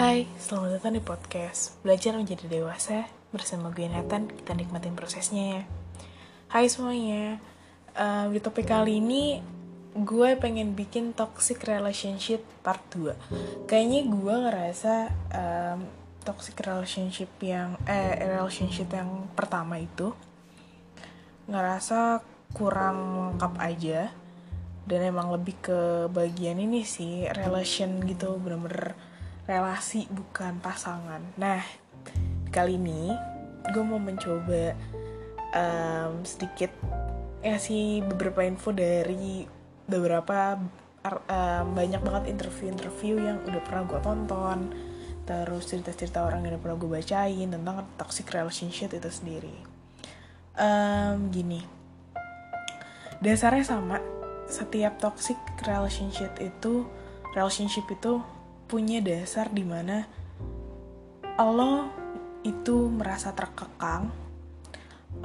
Hai, selamat datang di podcast Belajar Menjadi Dewasa. Bersama gue Nathan, kita nikmatin prosesnya ya. Hai semuanya. Uh, Di topik kali ini Gue pengen bikin toxic relationship part 2 Kayaknya gue ngerasa um, Toxic relationship yang Eh, relationship yang pertama itu Ngerasa kurang lengkap aja. Dan emang lebih ke bagian ini sih relation gitu bener-bener relasi bukan pasangan. Nah, kali ini gue mau mencoba um, sedikit ngasih beberapa info dari beberapa um, banyak banget interview-interview yang udah pernah gue tonton. Terus cerita-cerita orang yang udah pernah gue bacain tentang toxic relationship itu sendiri. Um, gini. Dasarnya sama. Setiap toxic relationship itu relationship itu punya dasar di mana lo itu merasa terkekang,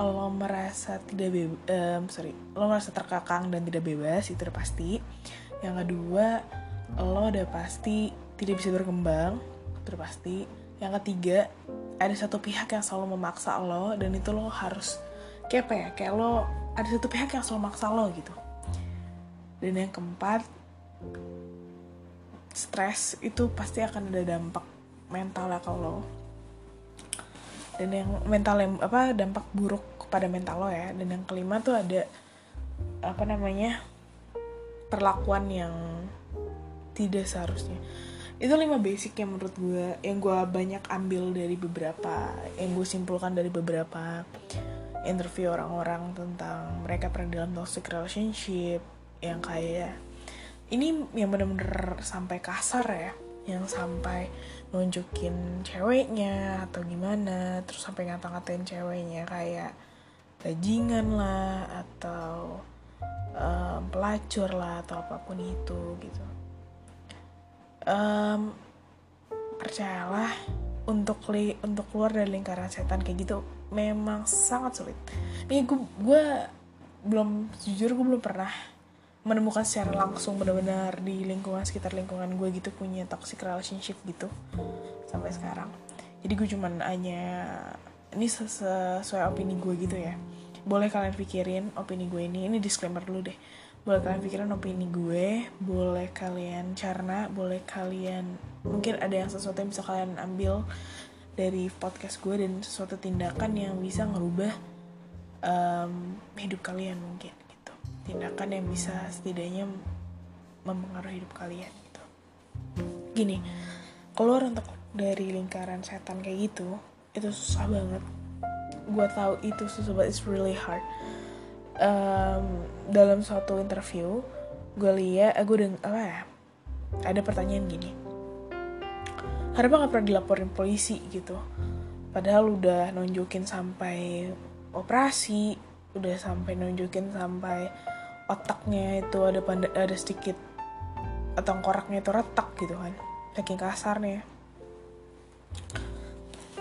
lo merasa tidak bebas, um, sorry, lo merasa terkekang dan tidak bebas itu udah pasti. Yang kedua, lo udah pasti tidak bisa berkembang, itu udah pasti. Yang ketiga, ada satu pihak yang selalu memaksa lo dan itu lo harus kayak apa ya, kayak lo ada satu pihak yang selalu memaksa lo gitu. Dan yang keempat, stres itu pasti akan ada dampak mental ya kalau dan yang mental yang apa dampak buruk kepada mental lo ya. Dan yang kelima tuh ada apa namanya perlakuan yang tidak seharusnya. Itu lima basic yang menurut gue yang gue banyak ambil dari beberapa yang gue simpulkan dari beberapa interview orang-orang tentang mereka pernah dalam toxic relationship yang kayak ini yang bener-bener sampai kasar ya. Yang sampai nunjukin ceweknya atau gimana. Terus sampai ngata-ngatain ceweknya kayak bajingan lah atau um, pelacur lah atau apa pun itu gitu. Um, percayalah untuk li untuk keluar dari lingkaran setan kayak gitu memang sangat sulit. Ini gue belum jujur gue belum pernah menemukan secara langsung benar-benar di lingkungan sekitar lingkungan gue gitu punya toxic relationship gitu sampai sekarang. Jadi gue cuman hanya ini sesuai opini gue gitu ya. Boleh kalian pikirin opini gue ini ini disclaimer dulu deh. Boleh kalian pikirin opini gue boleh kalian carna boleh kalian mungkin ada yang sesuatu yang bisa kalian ambil dari podcast gue dan sesuatu tindakan yang bisa ngerubah um, hidup kalian mungkin tindakan yang bisa setidaknya mempengaruhi hidup kalian gitu. Gini keluar untuk dari lingkaran setan kayak gitu itu susah banget. Gue tahu itu susah banget it's really hard. Um, dalam suatu interview gue lihat eh, gue deng apa ya ada pertanyaan gini. Kenapa nggak pernah dilaporin polisi gitu. Padahal udah nunjukin sampai operasi udah sampai nunjukin sampai otaknya itu ada panda, ada sedikit atau koraknya itu retak gitu kan. Saking kasarnya.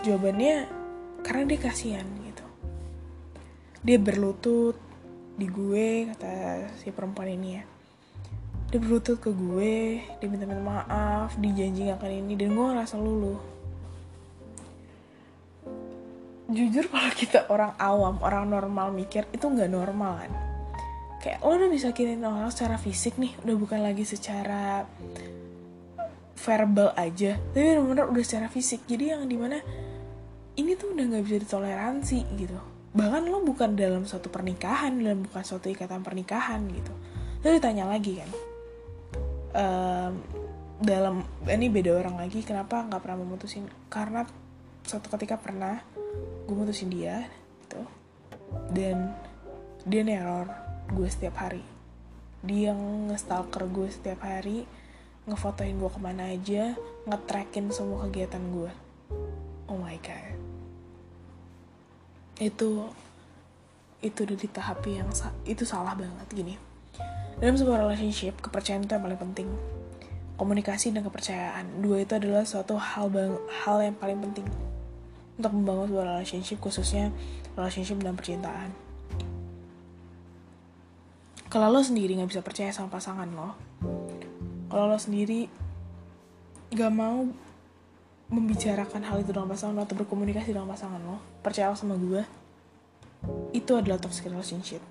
Jawabannya karena dia kasihan gitu. Dia berlutut di gue kata si perempuan ini ya. Dia berlutut ke gue dia minta minta maaf dijanji akan ini dan gue ngerasa luluh. Jujur kalau kita orang awam orang normal mikir itu nggak normal kan kayak lo udah disakitin orang secara fisik nih udah bukan lagi secara verbal aja tapi benar-benar udah secara fisik. Jadi yang di mana ini tuh udah nggak bisa ditoleransi gitu. Bahkan lo bukan dalam suatu pernikahan dalam bukan suatu ikatan pernikahan gitu. Lalu ditanya lagi kan um, dalam ini beda orang lagi kenapa nggak pernah memutusin? Karena suatu ketika pernah gue mutusin dia gitu. Dan dia neror gue setiap hari. Dia ngestalker gue setiap hari ngefotoin gue ke mana aja ngetrackin semua kegiatan gue. Oh my god. Itu itu udah di tahap yang itu salah banget gini. Dalam sebuah relationship kepercayaan itu yang paling penting. Komunikasi dan kepercayaan dua itu adalah suatu hal bang hal yang paling penting untuk membangun sebuah relationship khususnya relationship dalam percintaan kalau lo sendiri nggak bisa percaya sama pasangan lo kalau lo sendiri gak mau membicarakan hal itu dengan pasangan lo atau berkomunikasi dengan pasangan lo percaya sama gue itu adalah toxic relationship.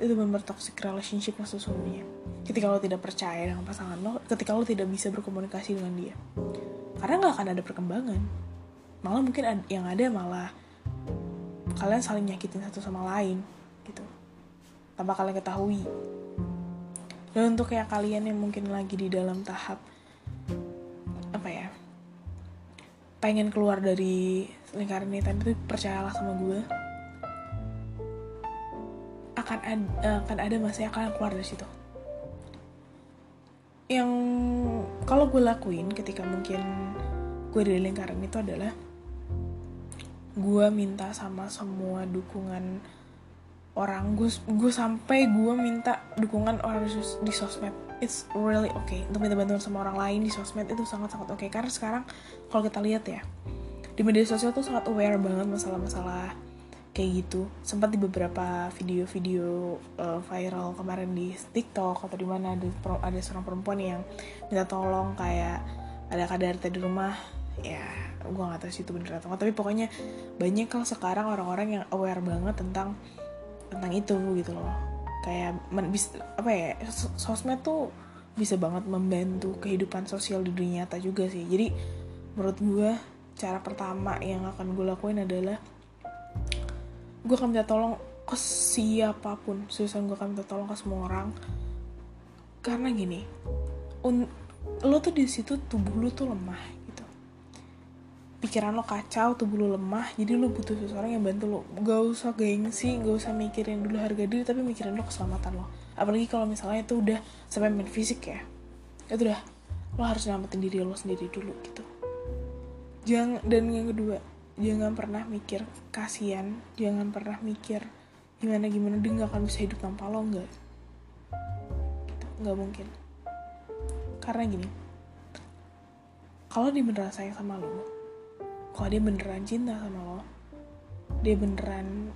Itu benar toxic relationship yang sesungguhnya. Ketika lo tidak percaya dengan pasangan lo ketika lo tidak bisa berkomunikasi dengan dia karena nggak akan ada perkembangan. Malah mungkin yang ada malah kalian saling nyakitin satu sama lain gitu tanpa kalian ketahui. Dan untuk kayak kalian yang mungkin lagi di dalam tahap apa ya pengen keluar dari lingkaran ini tapi percayalah sama gue. Akan ada, akan ada masa yang kalian keluar dari situ. Yang kalau gue lakuin ketika mungkin gue di lingkaran itu adalah gue minta sama semua dukungan orang. Gue gue sampai gue minta dukungan orang di, sos di sosmed. It's really okay untuk minta bantuan sama orang lain di sosmed itu sangat sangat oke okay. karena sekarang kalau kita lihat ya di media sosial tuh sangat aware banget masalah-masalah kayak gitu. Sempat di beberapa video-video uh, viral kemarin di TikTok atau di mana ada ada seorang perempuan yang minta tolong kayak ada kadar di rumah. Ya gue gak tahu sih itu bener atau enggak tapi pokoknya banyak kalau sekarang orang-orang yang aware banget tentang tentang itu gitu loh. Kayak men, bis, apa ya sosmed tuh bisa banget membantu kehidupan sosial di dunia nyata juga sih. Jadi menurut gue cara pertama yang akan gue lakuin adalah gue akan minta tolong ke siapa pun seriusan gue akan minta tolong ke semua orang. Karena gini lo tuh di situ tubuh lo tuh lemah pikiran lo kacau tubuh lo lemah jadi lo butuh seseorang yang bantu lo. Gak usah gengsi gak usah mikirin dulu harga diri tapi mikirin lo keselamatan lo. Apalagi kalau misalnya itu udah sampai main fisik ya itu udah lo harus nyelamatin diri lo sendiri dulu gitu. Jangan dan yang kedua jangan pernah mikir kasihan jangan pernah mikir gimana gimana dia gak akan bisa hidup tanpa lo nggak. Gitu nggak mungkin. Karena gini kalau dia beneran sayang sama lo kalau dia beneran cinta sama lo dia beneran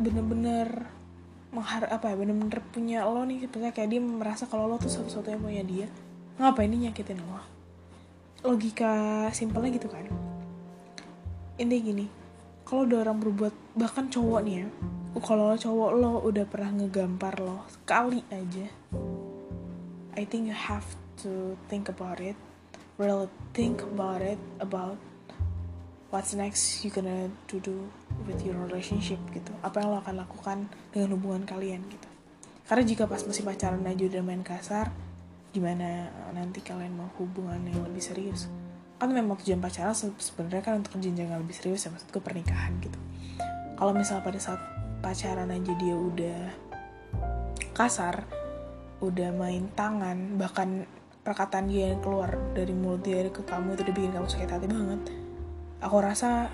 bener-bener menghar apa ya bener-bener punya lo nih sebenarnya kayak dia merasa kalau lo tuh satu-satu yang punya dia ngapain dia nyakitin lo? Logika simpelnya gitu kan. Ini gini kalau ada orang berbuat bahkan cowok nih ya kalau cowok lo udah pernah ngegampar lo sekali aja I think you have to think about it really think about it about what's next you gonna to do with your relationship gitu. Apa yang lo akan lakukan dengan hubungan kalian gitu. Karena jika pas masih pacaran aja udah main kasar gimana nanti kalian mau hubungan yang lebih serius? Kan memang tujuan pacaran sebenarnya kan untuk jenjang yang lebih serius ya maksudku pernikahan gitu. Kalau misalnya pada saat pacaran aja dia udah kasar udah main tangan bahkan perkataan dia yang keluar dari mulut dia ke kamu itu udah bikin kamu sakit hati banget aku rasa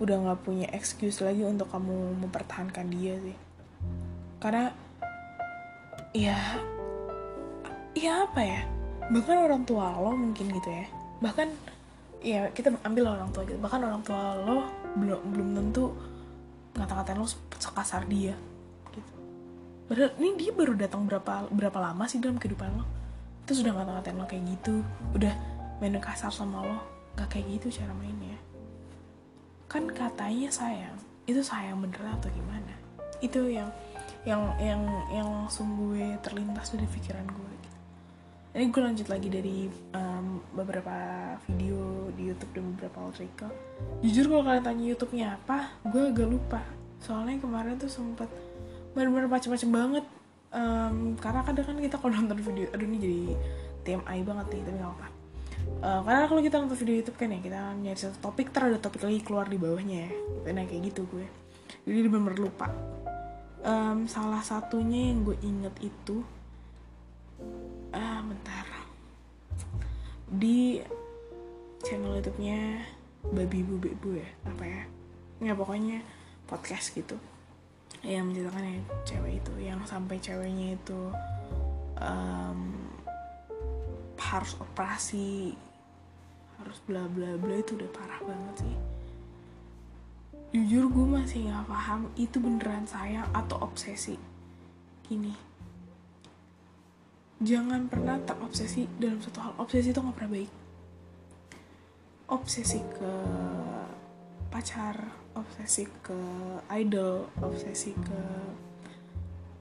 udah nggak punya excuse lagi untuk kamu mempertahankan dia sih. Karena ya ya apa ya? Bahkan orang tua lo mungkin gitu ya. Bahkan ya kita ambil orang tua gitu bahkan orang tua lo belum belum tentu ngata-ngatain lo sekasar dia gitu. Padahal ini dia baru datang berapa berapa lama sih dalam kehidupan lo? Itu sudah ngata-ngatain lo kayak gitu udah main kasar sama lo gak kayak gitu cara mainnya. Kan katanya sayang itu sayang beneran atau gimana? Itu yang yang yang yang langsung gue terlintas dari pikiran gue gitu. ini gue lanjut lagi dari um, beberapa video di YouTube dan beberapa artikel jujur kalau kalian tanya YouTube-nya apa gue agak lupa. Soalnya kemarin tuh sempat bener-bener macam-macam banget. Um, karena kadang kan kita kalau nonton video aduh ini jadi TMI banget nih tapi gak apa-apa uh, karena kalau kita nonton video YouTube kan ya kita nyari satu topik ter ada topik lagi keluar di bawahnya ya. Nah kayak gitu gue. Jadi bener lupa. Um, salah satunya yang gue inget itu ah uh, bentar. Di channel YouTube-nya babi bu bu ya apa ya? Ya pokoknya podcast gitu. Yang menceritakan yang cewek itu yang sampai ceweknya itu um, harus operasi harus bla bla bla itu udah parah banget sih. Jujur gue masih nggak paham itu beneran sayang atau obsesi. Gini jangan pernah terobsesi dalam satu hal. Obsesi itu nggak pernah baik. Obsesi ke pacar obsesi ke idol obsesi ke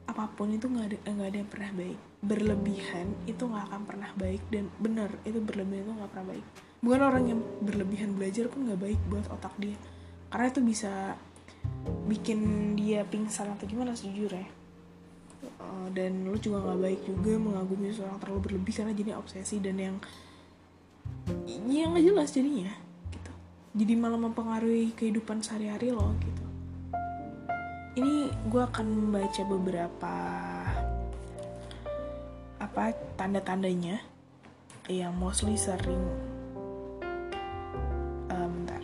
apa pun itu nggak ada nggak ada yang pernah baik berlebihan itu nggak akan pernah baik dan benar itu berlebihan itu nggak pernah baik. Bukan orang yang berlebihan belajar pun nggak baik buat otak dia. Karena itu bisa bikin dia pingsan atau gimana sejujurnya uh, dan lu juga nggak baik juga mengagumi seorang terlalu berlebih karena jadi obsesi dan yang yang nggak jelas jadinya gitu. Jadi malah mempengaruhi kehidupan sehari-hari lo gitu. Ini gue akan membaca beberapa apa tanda-tandanya? Yang mostly sering. Uh, bentar.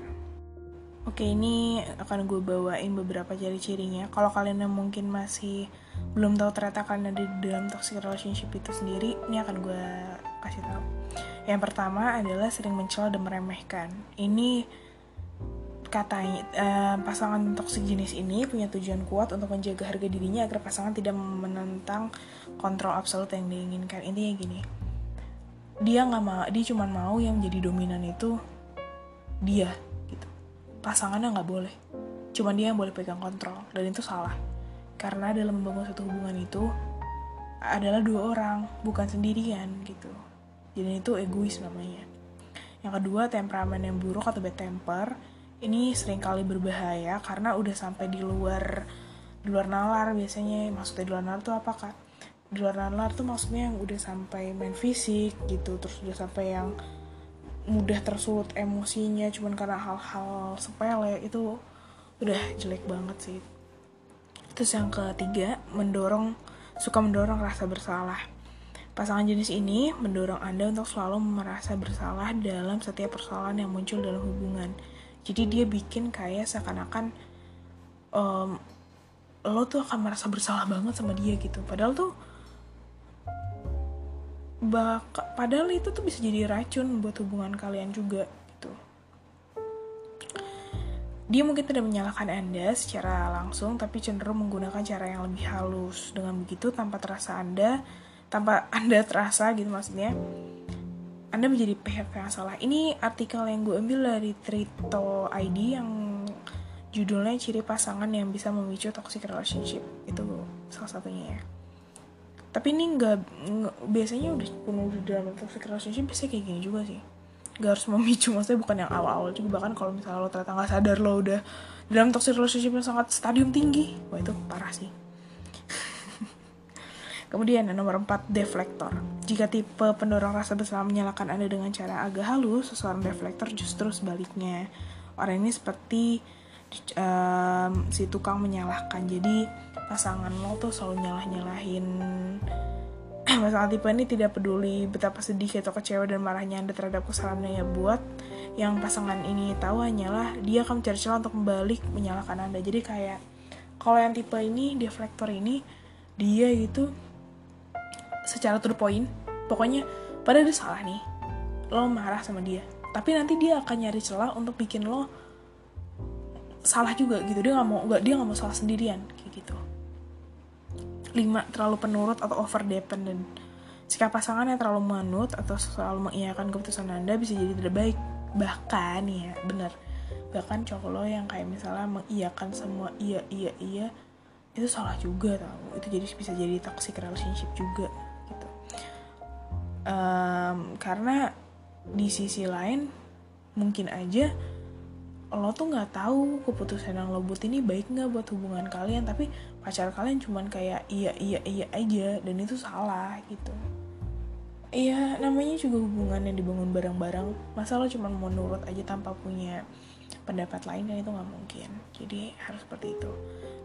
Oke ini akan gue bawain beberapa ciri-cirinya. Kalau kalian yang mungkin masih belum tahu ternyata kalian ada di dalam toxic relationship itu sendiri ini akan gue kasih tahu. Yang pertama adalah sering mencela dan meremehkan. Ini katanya uh, pasangan toksik jenis ini punya tujuan kuat untuk menjaga harga dirinya agar pasangan tidak menentang kontrol absolut yang diinginkan. Intinya gini dia nggak mau dia cuma mau yang jadi dominan itu dia gitu. Pasangannya nggak boleh cuma dia yang boleh pegang kontrol dan itu salah. Karena dalam membangun satu hubungan itu adalah dua orang bukan sendirian gitu. Jadi itu egois namanya. Yang kedua temperamen yang buruk atau bad temper ini sering kali berbahaya karena udah sampai di luar di luar nalar biasanya. Maksudnya di luar nalar tuh apa kak? Di luar nalar tuh maksudnya yang udah sampai main fisik gitu terus udah sampai yang mudah tersulut emosinya cuman karena hal-hal sepele itu udah jelek banget sih. Terus yang ketiga mendorong suka mendorong rasa bersalah. Pasangan jenis ini mendorong Anda untuk selalu merasa bersalah dalam setiap persoalan yang muncul dalam hubungan. Jadi dia bikin kayak seakan-akan um, lo tuh akan merasa bersalah banget sama dia gitu. Padahal tuh bak padahal itu tuh bisa jadi racun buat hubungan kalian juga gitu. Dia mungkin tidak menyalahkan Anda secara langsung, tapi cenderung menggunakan cara yang lebih halus. Dengan begitu, tanpa terasa Anda tanpa anda terasa gitu maksudnya anda menjadi pihak yang salah. Ini artikel yang gue ambil dari Trito ID yang judulnya ciri pasangan yang bisa memicu toxic relationship. Itu salah satunya ya. Tapi ini nggak biasanya udah penuh di dalam toxic relationship bisa kayak gini juga sih. Gak harus memicu maksudnya bukan yang awal-awal juga. Bahkan kalau misalnya lo ternyata nggak sadar lo udah dalam toxic relationship yang sangat stadium tinggi wah itu parah sih. Kemudian yang nomor 4, deflektor. Jika tipe pendorong rasa bersalah menyalahkan Anda dengan cara agak halus, seseorang deflektor justru sebaliknya. Orang ini seperti um, si tukang menyalahkan. Jadi pasangan lo tuh selalu nyalah-nyalahin Masalah tipe ini tidak peduli betapa sedih atau kecewa dan marahnya Anda terhadap kesalahan yang buat yang pasangan ini tahu hanyalah dia akan mencari celah untuk membalik menyalahkan Anda. Jadi kayak kalau yang tipe ini deflektor ini dia itu secara the point. Pokoknya pada dia salah nih. Lo marah sama dia. Tapi nanti dia akan nyari celah untuk bikin lo salah juga gitu. Dia nggak mau nggak dia nggak mau salah sendirian kayak gitu. Lima terlalu penurut atau over dependent sikap pasangan yang terlalu manut atau selalu mengiyakan keputusan anda bisa jadi tidak baik. Bahkan ya bener bahkan cowok lo yang kayak misalnya mengiyakan semua iya iya iya itu salah juga tau. Itu jadi bisa jadi toxic relationship juga um, karena di sisi lain mungkin aja lo tuh nggak tahu keputusan yang lo buat ini baik nggak buat hubungan kalian tapi pacar kalian cuman kayak iya iya iya aja dan itu salah gitu. Iya namanya juga hubungan yang dibangun bareng-bareng. Masa lo cuma mau nurut aja tanpa punya pendapat lain kan itu nggak mungkin. Jadi harus seperti itu.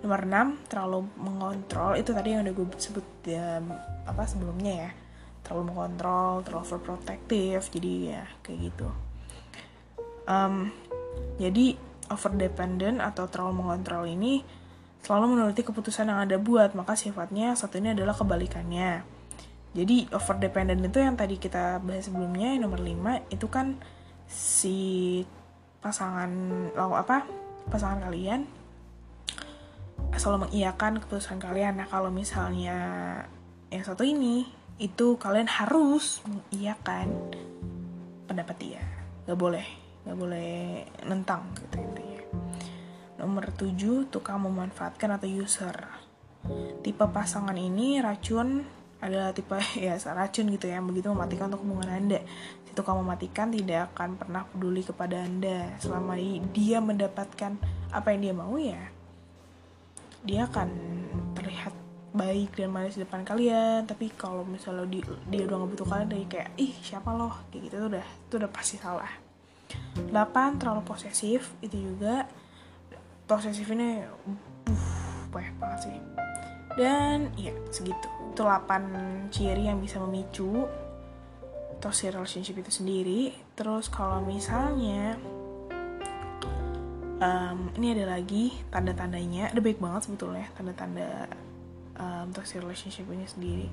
Nomor 6 terlalu mengontrol. Itu tadi yang udah gue sebut ya, apa sebelumnya ya terlalu mengontrol terlalu overprotective jadi ya kayak gitu. Um, jadi over dependent atau terlalu mengontrol ini selalu menuruti keputusan yang ada buat maka sifatnya satu ini adalah kebalikannya. Jadi over dependent itu yang tadi kita bahas sebelumnya yang nomor 5 itu kan si pasangan lalu apa pasangan kalian selalu mengiyakan keputusan kalian. Nah kalau misalnya yang satu ini itu kalian harus mengiyakan pendapat dia. Gak boleh nggak boleh nentang gitu intinya. Nomor 7 tukang memanfaatkan atau user. Tipe pasangan ini racun adalah tipe ya racun gitu ya begitu mematikan untuk hubungan anda. Si tukang mematikan tidak akan pernah peduli kepada anda. Selama dia mendapatkan apa yang dia mau ya dia akan terlihat baik dan manis di depan kalian tapi kalau misalnya di, dia udah nggak kalian dari kayak ih siapa loh? Kayak gitu tuh udah itu udah pasti salah. 8 terlalu posesif itu juga. Posesif ini uh, banyak banget sih. Dan iya segitu. Itu 8 ciri yang bisa memicu toxic relationship itu sendiri. Terus kalau misalnya um, ini ada lagi tanda-tandanya. Ada baik banget sebetulnya tanda-tanda um, toxic relationship ini sendiri.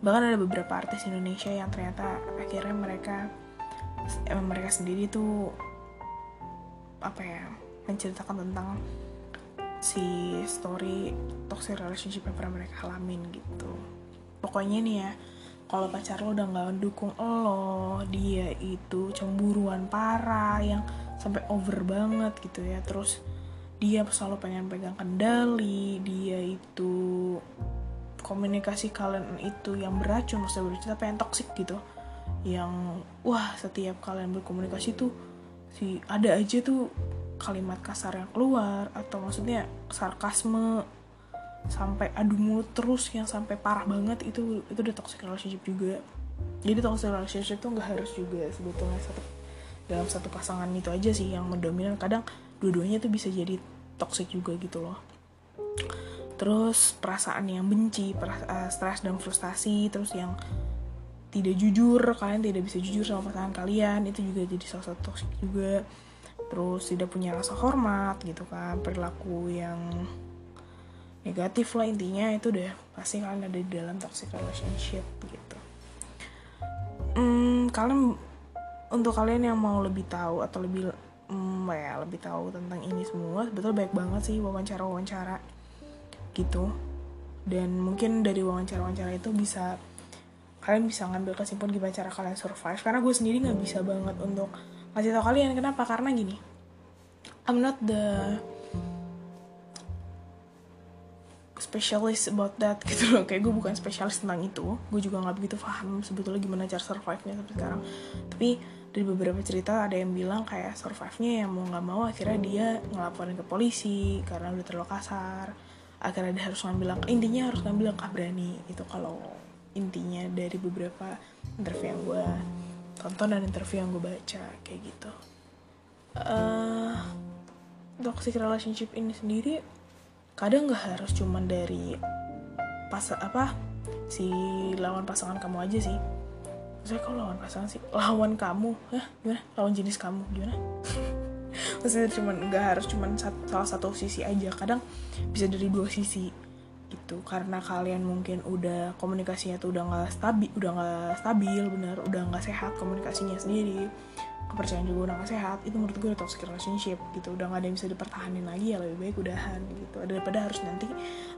Bahkan ada beberapa artis Indonesia yang ternyata akhirnya mereka emang mereka sendiri tuh apa ya menceritakan tentang si story toxic relationship yang pernah mereka alamin gitu. Pokoknya nih ya kalau pacar lo udah nggak mendukung lo dia itu cemburuan parah yang sampai over banget gitu ya. Terus dia selalu pengen pegang kendali dia itu komunikasi kalian itu yang beracun maksudnya tapi yang toxic gitu. Yang wah setiap kalian berkomunikasi tuh si ada aja tuh kalimat kasar yang keluar atau maksudnya sarkasme sampai adu mulut terus yang sampai parah banget itu itu udah toxic relationship juga. Jadi toxic relationship tuh nggak harus juga sebetulnya satu dalam satu pasangan itu aja sih yang mendominan. Kadang dua-duanya tuh bisa jadi toxic juga gitu loh. Terus perasaan yang benci uh, stres dan frustasi terus yang tidak jujur kalian tidak bisa jujur sama pasangan kalian itu juga jadi salah satu toxic juga. Terus tidak punya rasa hormat gitu kan perilaku yang negatif lah intinya itu deh pasti kalian ada di dalam toxic relationship gitu. Hmm, kalian untuk kalian yang mau lebih tahu atau lebih hmm, ya lebih tahu tentang ini semua. Betul baik banget sih wawancara wawancara gitu. Dan mungkin dari wawancara wawancara itu bisa kalian bisa ngambil kesimpulan gimana cara kalian survive. Karena gue sendiri nggak bisa banget untuk kasih tau kalian kenapa. Karena gini I'm not the specialist about that gitu loh. Kayak gue bukan spesialis tentang itu. Gue juga nggak begitu paham sebetulnya gimana cara survive nya sampai sekarang. Tapi dari beberapa cerita ada yang bilang kayak survive-nya yang mau nggak mau akhirnya dia ngelaporin ke polisi karena udah terlalu kasar. Akhirnya dia harus ngambil langkah intinya harus ngambil langkah berani. Itu kalau intinya dari beberapa interview yang gue tonton dan interview yang gue baca kayak gitu. Uh, toxic relationship ini sendiri kadang nggak harus cuman dari pas apa si lawan pasangan kamu aja sih saya kalau lawan pasangan sih? Lawan kamu? Ya gimana? Lawan jenis kamu? Gimana? Maksudnya cuman nggak harus cuman salah satu sisi aja. Kadang bisa dari dua sisi gitu. Karena kalian mungkin udah komunikasinya tuh udah nggak stabil udah nggak stabil bener. Udah nggak sehat komunikasinya sendiri. Kepercayaan juga udah gak sehat. Itu menurut gue udah toxic relationship gitu. Udah gak ada yang bisa dipertahanin lagi ya lebih baik udahan gitu. Daripada harus nanti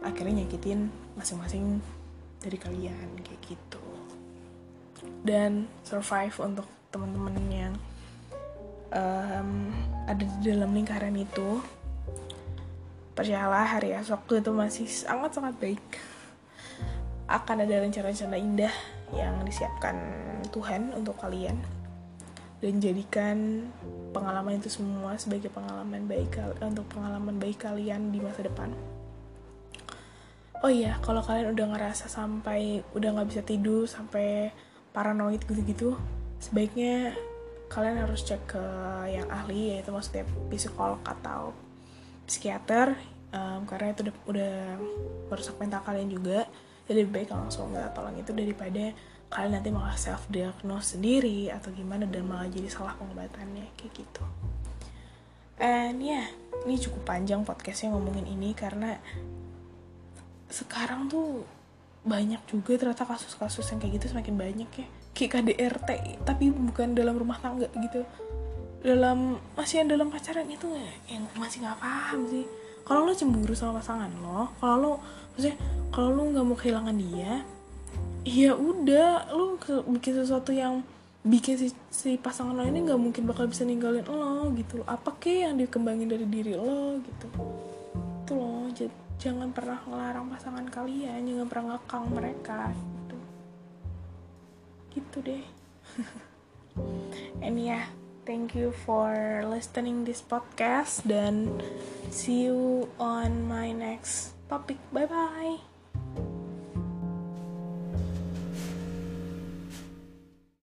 akhirnya nyakitin masing-masing dari kalian kayak gitu dan survive untuk teman-teman yang um, ada di dalam lingkaran itu percayalah hari esok itu masih sangat-sangat baik. Akan ada rencana-rencana indah yang disiapkan Tuhan untuk kalian. Dan jadikan pengalaman itu semua sebagai pengalaman baik untuk pengalaman baik kalian di masa depan. Oh iya, kalau kalian udah ngerasa sampai udah nggak bisa tidur sampai paranoid gitu-gitu, sebaiknya kalian harus cek ke yang ahli yaitu maksudnya psikolog atau psikiater um, karena itu udah, udah merusak mental kalian juga. Jadi lebih baik langsung nggak tolong itu daripada kalian nanti malah self diagnose sendiri atau gimana dan malah jadi salah pengobatannya kayak gitu. And ya yeah, ini cukup panjang podcastnya ngomongin ini karena sekarang tuh banyak juga ternyata kasus-kasus yang kayak gitu semakin banyak ya. Kayak KDRT tapi bukan dalam rumah tangga gitu. Dalam masih yang dalam pacaran itu yang masih nggak paham sih. Kalau lo cemburu sama pasangan lo kalau lo maksudnya kalau lo nggak mau kehilangan dia ya udah lo bikin sesuatu yang bikin si, si pasangan lo ini nggak mungkin bakal bisa ninggalin lo gitu. Loh apa ke yang dikembangin dari diri lo gitu? Itu loh j- jangan pernah ngelarang pasangan kalian jangan pernah ngekang mereka gitu. Gitu deh. And yeah thank you for listening this podcast dan see you on my next topic. Bye bye